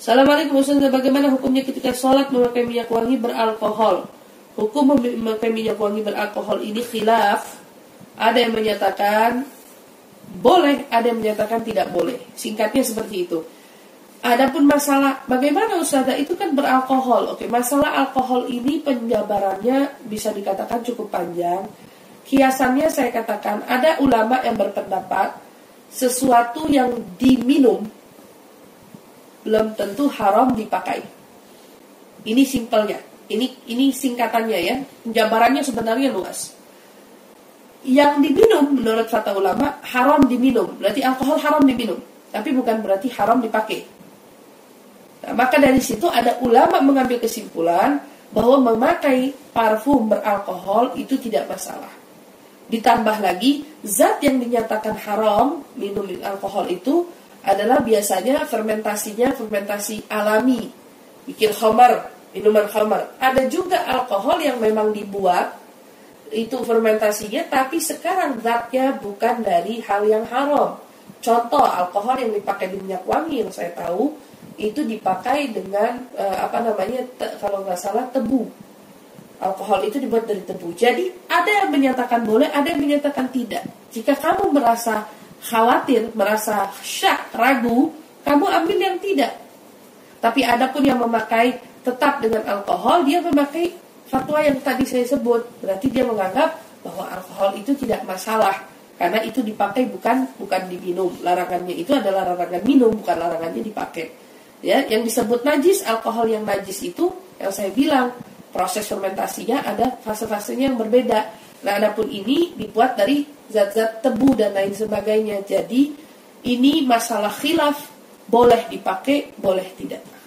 Assalamualaikum Ustaz, bagaimana hukumnya ketika sholat memakai minyak wangi beralkohol? Hukum memakai minyak wangi beralkohol ini khilaf. Ada yang menyatakan boleh, ada yang menyatakan tidak boleh. Singkatnya seperti itu. Adapun masalah bagaimana Ustaz itu kan beralkohol. Oke, masalah alkohol ini penjabarannya bisa dikatakan cukup panjang. Kiasannya saya katakan ada ulama yang berpendapat sesuatu yang diminum belum tentu haram dipakai. Ini simpelnya. Ini ini singkatannya ya. Penjabarannya sebenarnya luas. Yang diminum menurut kata ulama haram diminum. Berarti alkohol haram diminum. Tapi bukan berarti haram dipakai. Nah, maka dari situ ada ulama mengambil kesimpulan bahwa memakai parfum beralkohol itu tidak masalah. Ditambah lagi, zat yang dinyatakan haram minum alkohol itu adalah biasanya fermentasinya fermentasi alami, bikin khamar, minuman khamar. Ada juga alkohol yang memang dibuat itu fermentasinya, tapi sekarang zatnya bukan dari hal yang haram. Contoh alkohol yang dipakai di minyak wangi yang saya tahu itu dipakai dengan uh, apa namanya te, kalau nggak salah tebu. Alkohol itu dibuat dari tebu. Jadi ada yang menyatakan boleh, ada yang menyatakan tidak. Jika kamu merasa khawatir, merasa syak, ragu, kamu ambil yang tidak. Tapi ada pun yang memakai tetap dengan alkohol, dia memakai fatwa yang tadi saya sebut. Berarti dia menganggap bahwa alkohol itu tidak masalah karena itu dipakai bukan bukan diminum. Larangannya itu adalah larangan minum, bukan larangannya dipakai. Ya, yang disebut najis, alkohol yang najis itu yang saya bilang proses fermentasinya ada fase-fasenya yang berbeda. Nah, adapun ini dibuat dari zat-zat tebu dan lain sebagainya. Jadi ini masalah khilaf boleh dipakai, boleh tidak.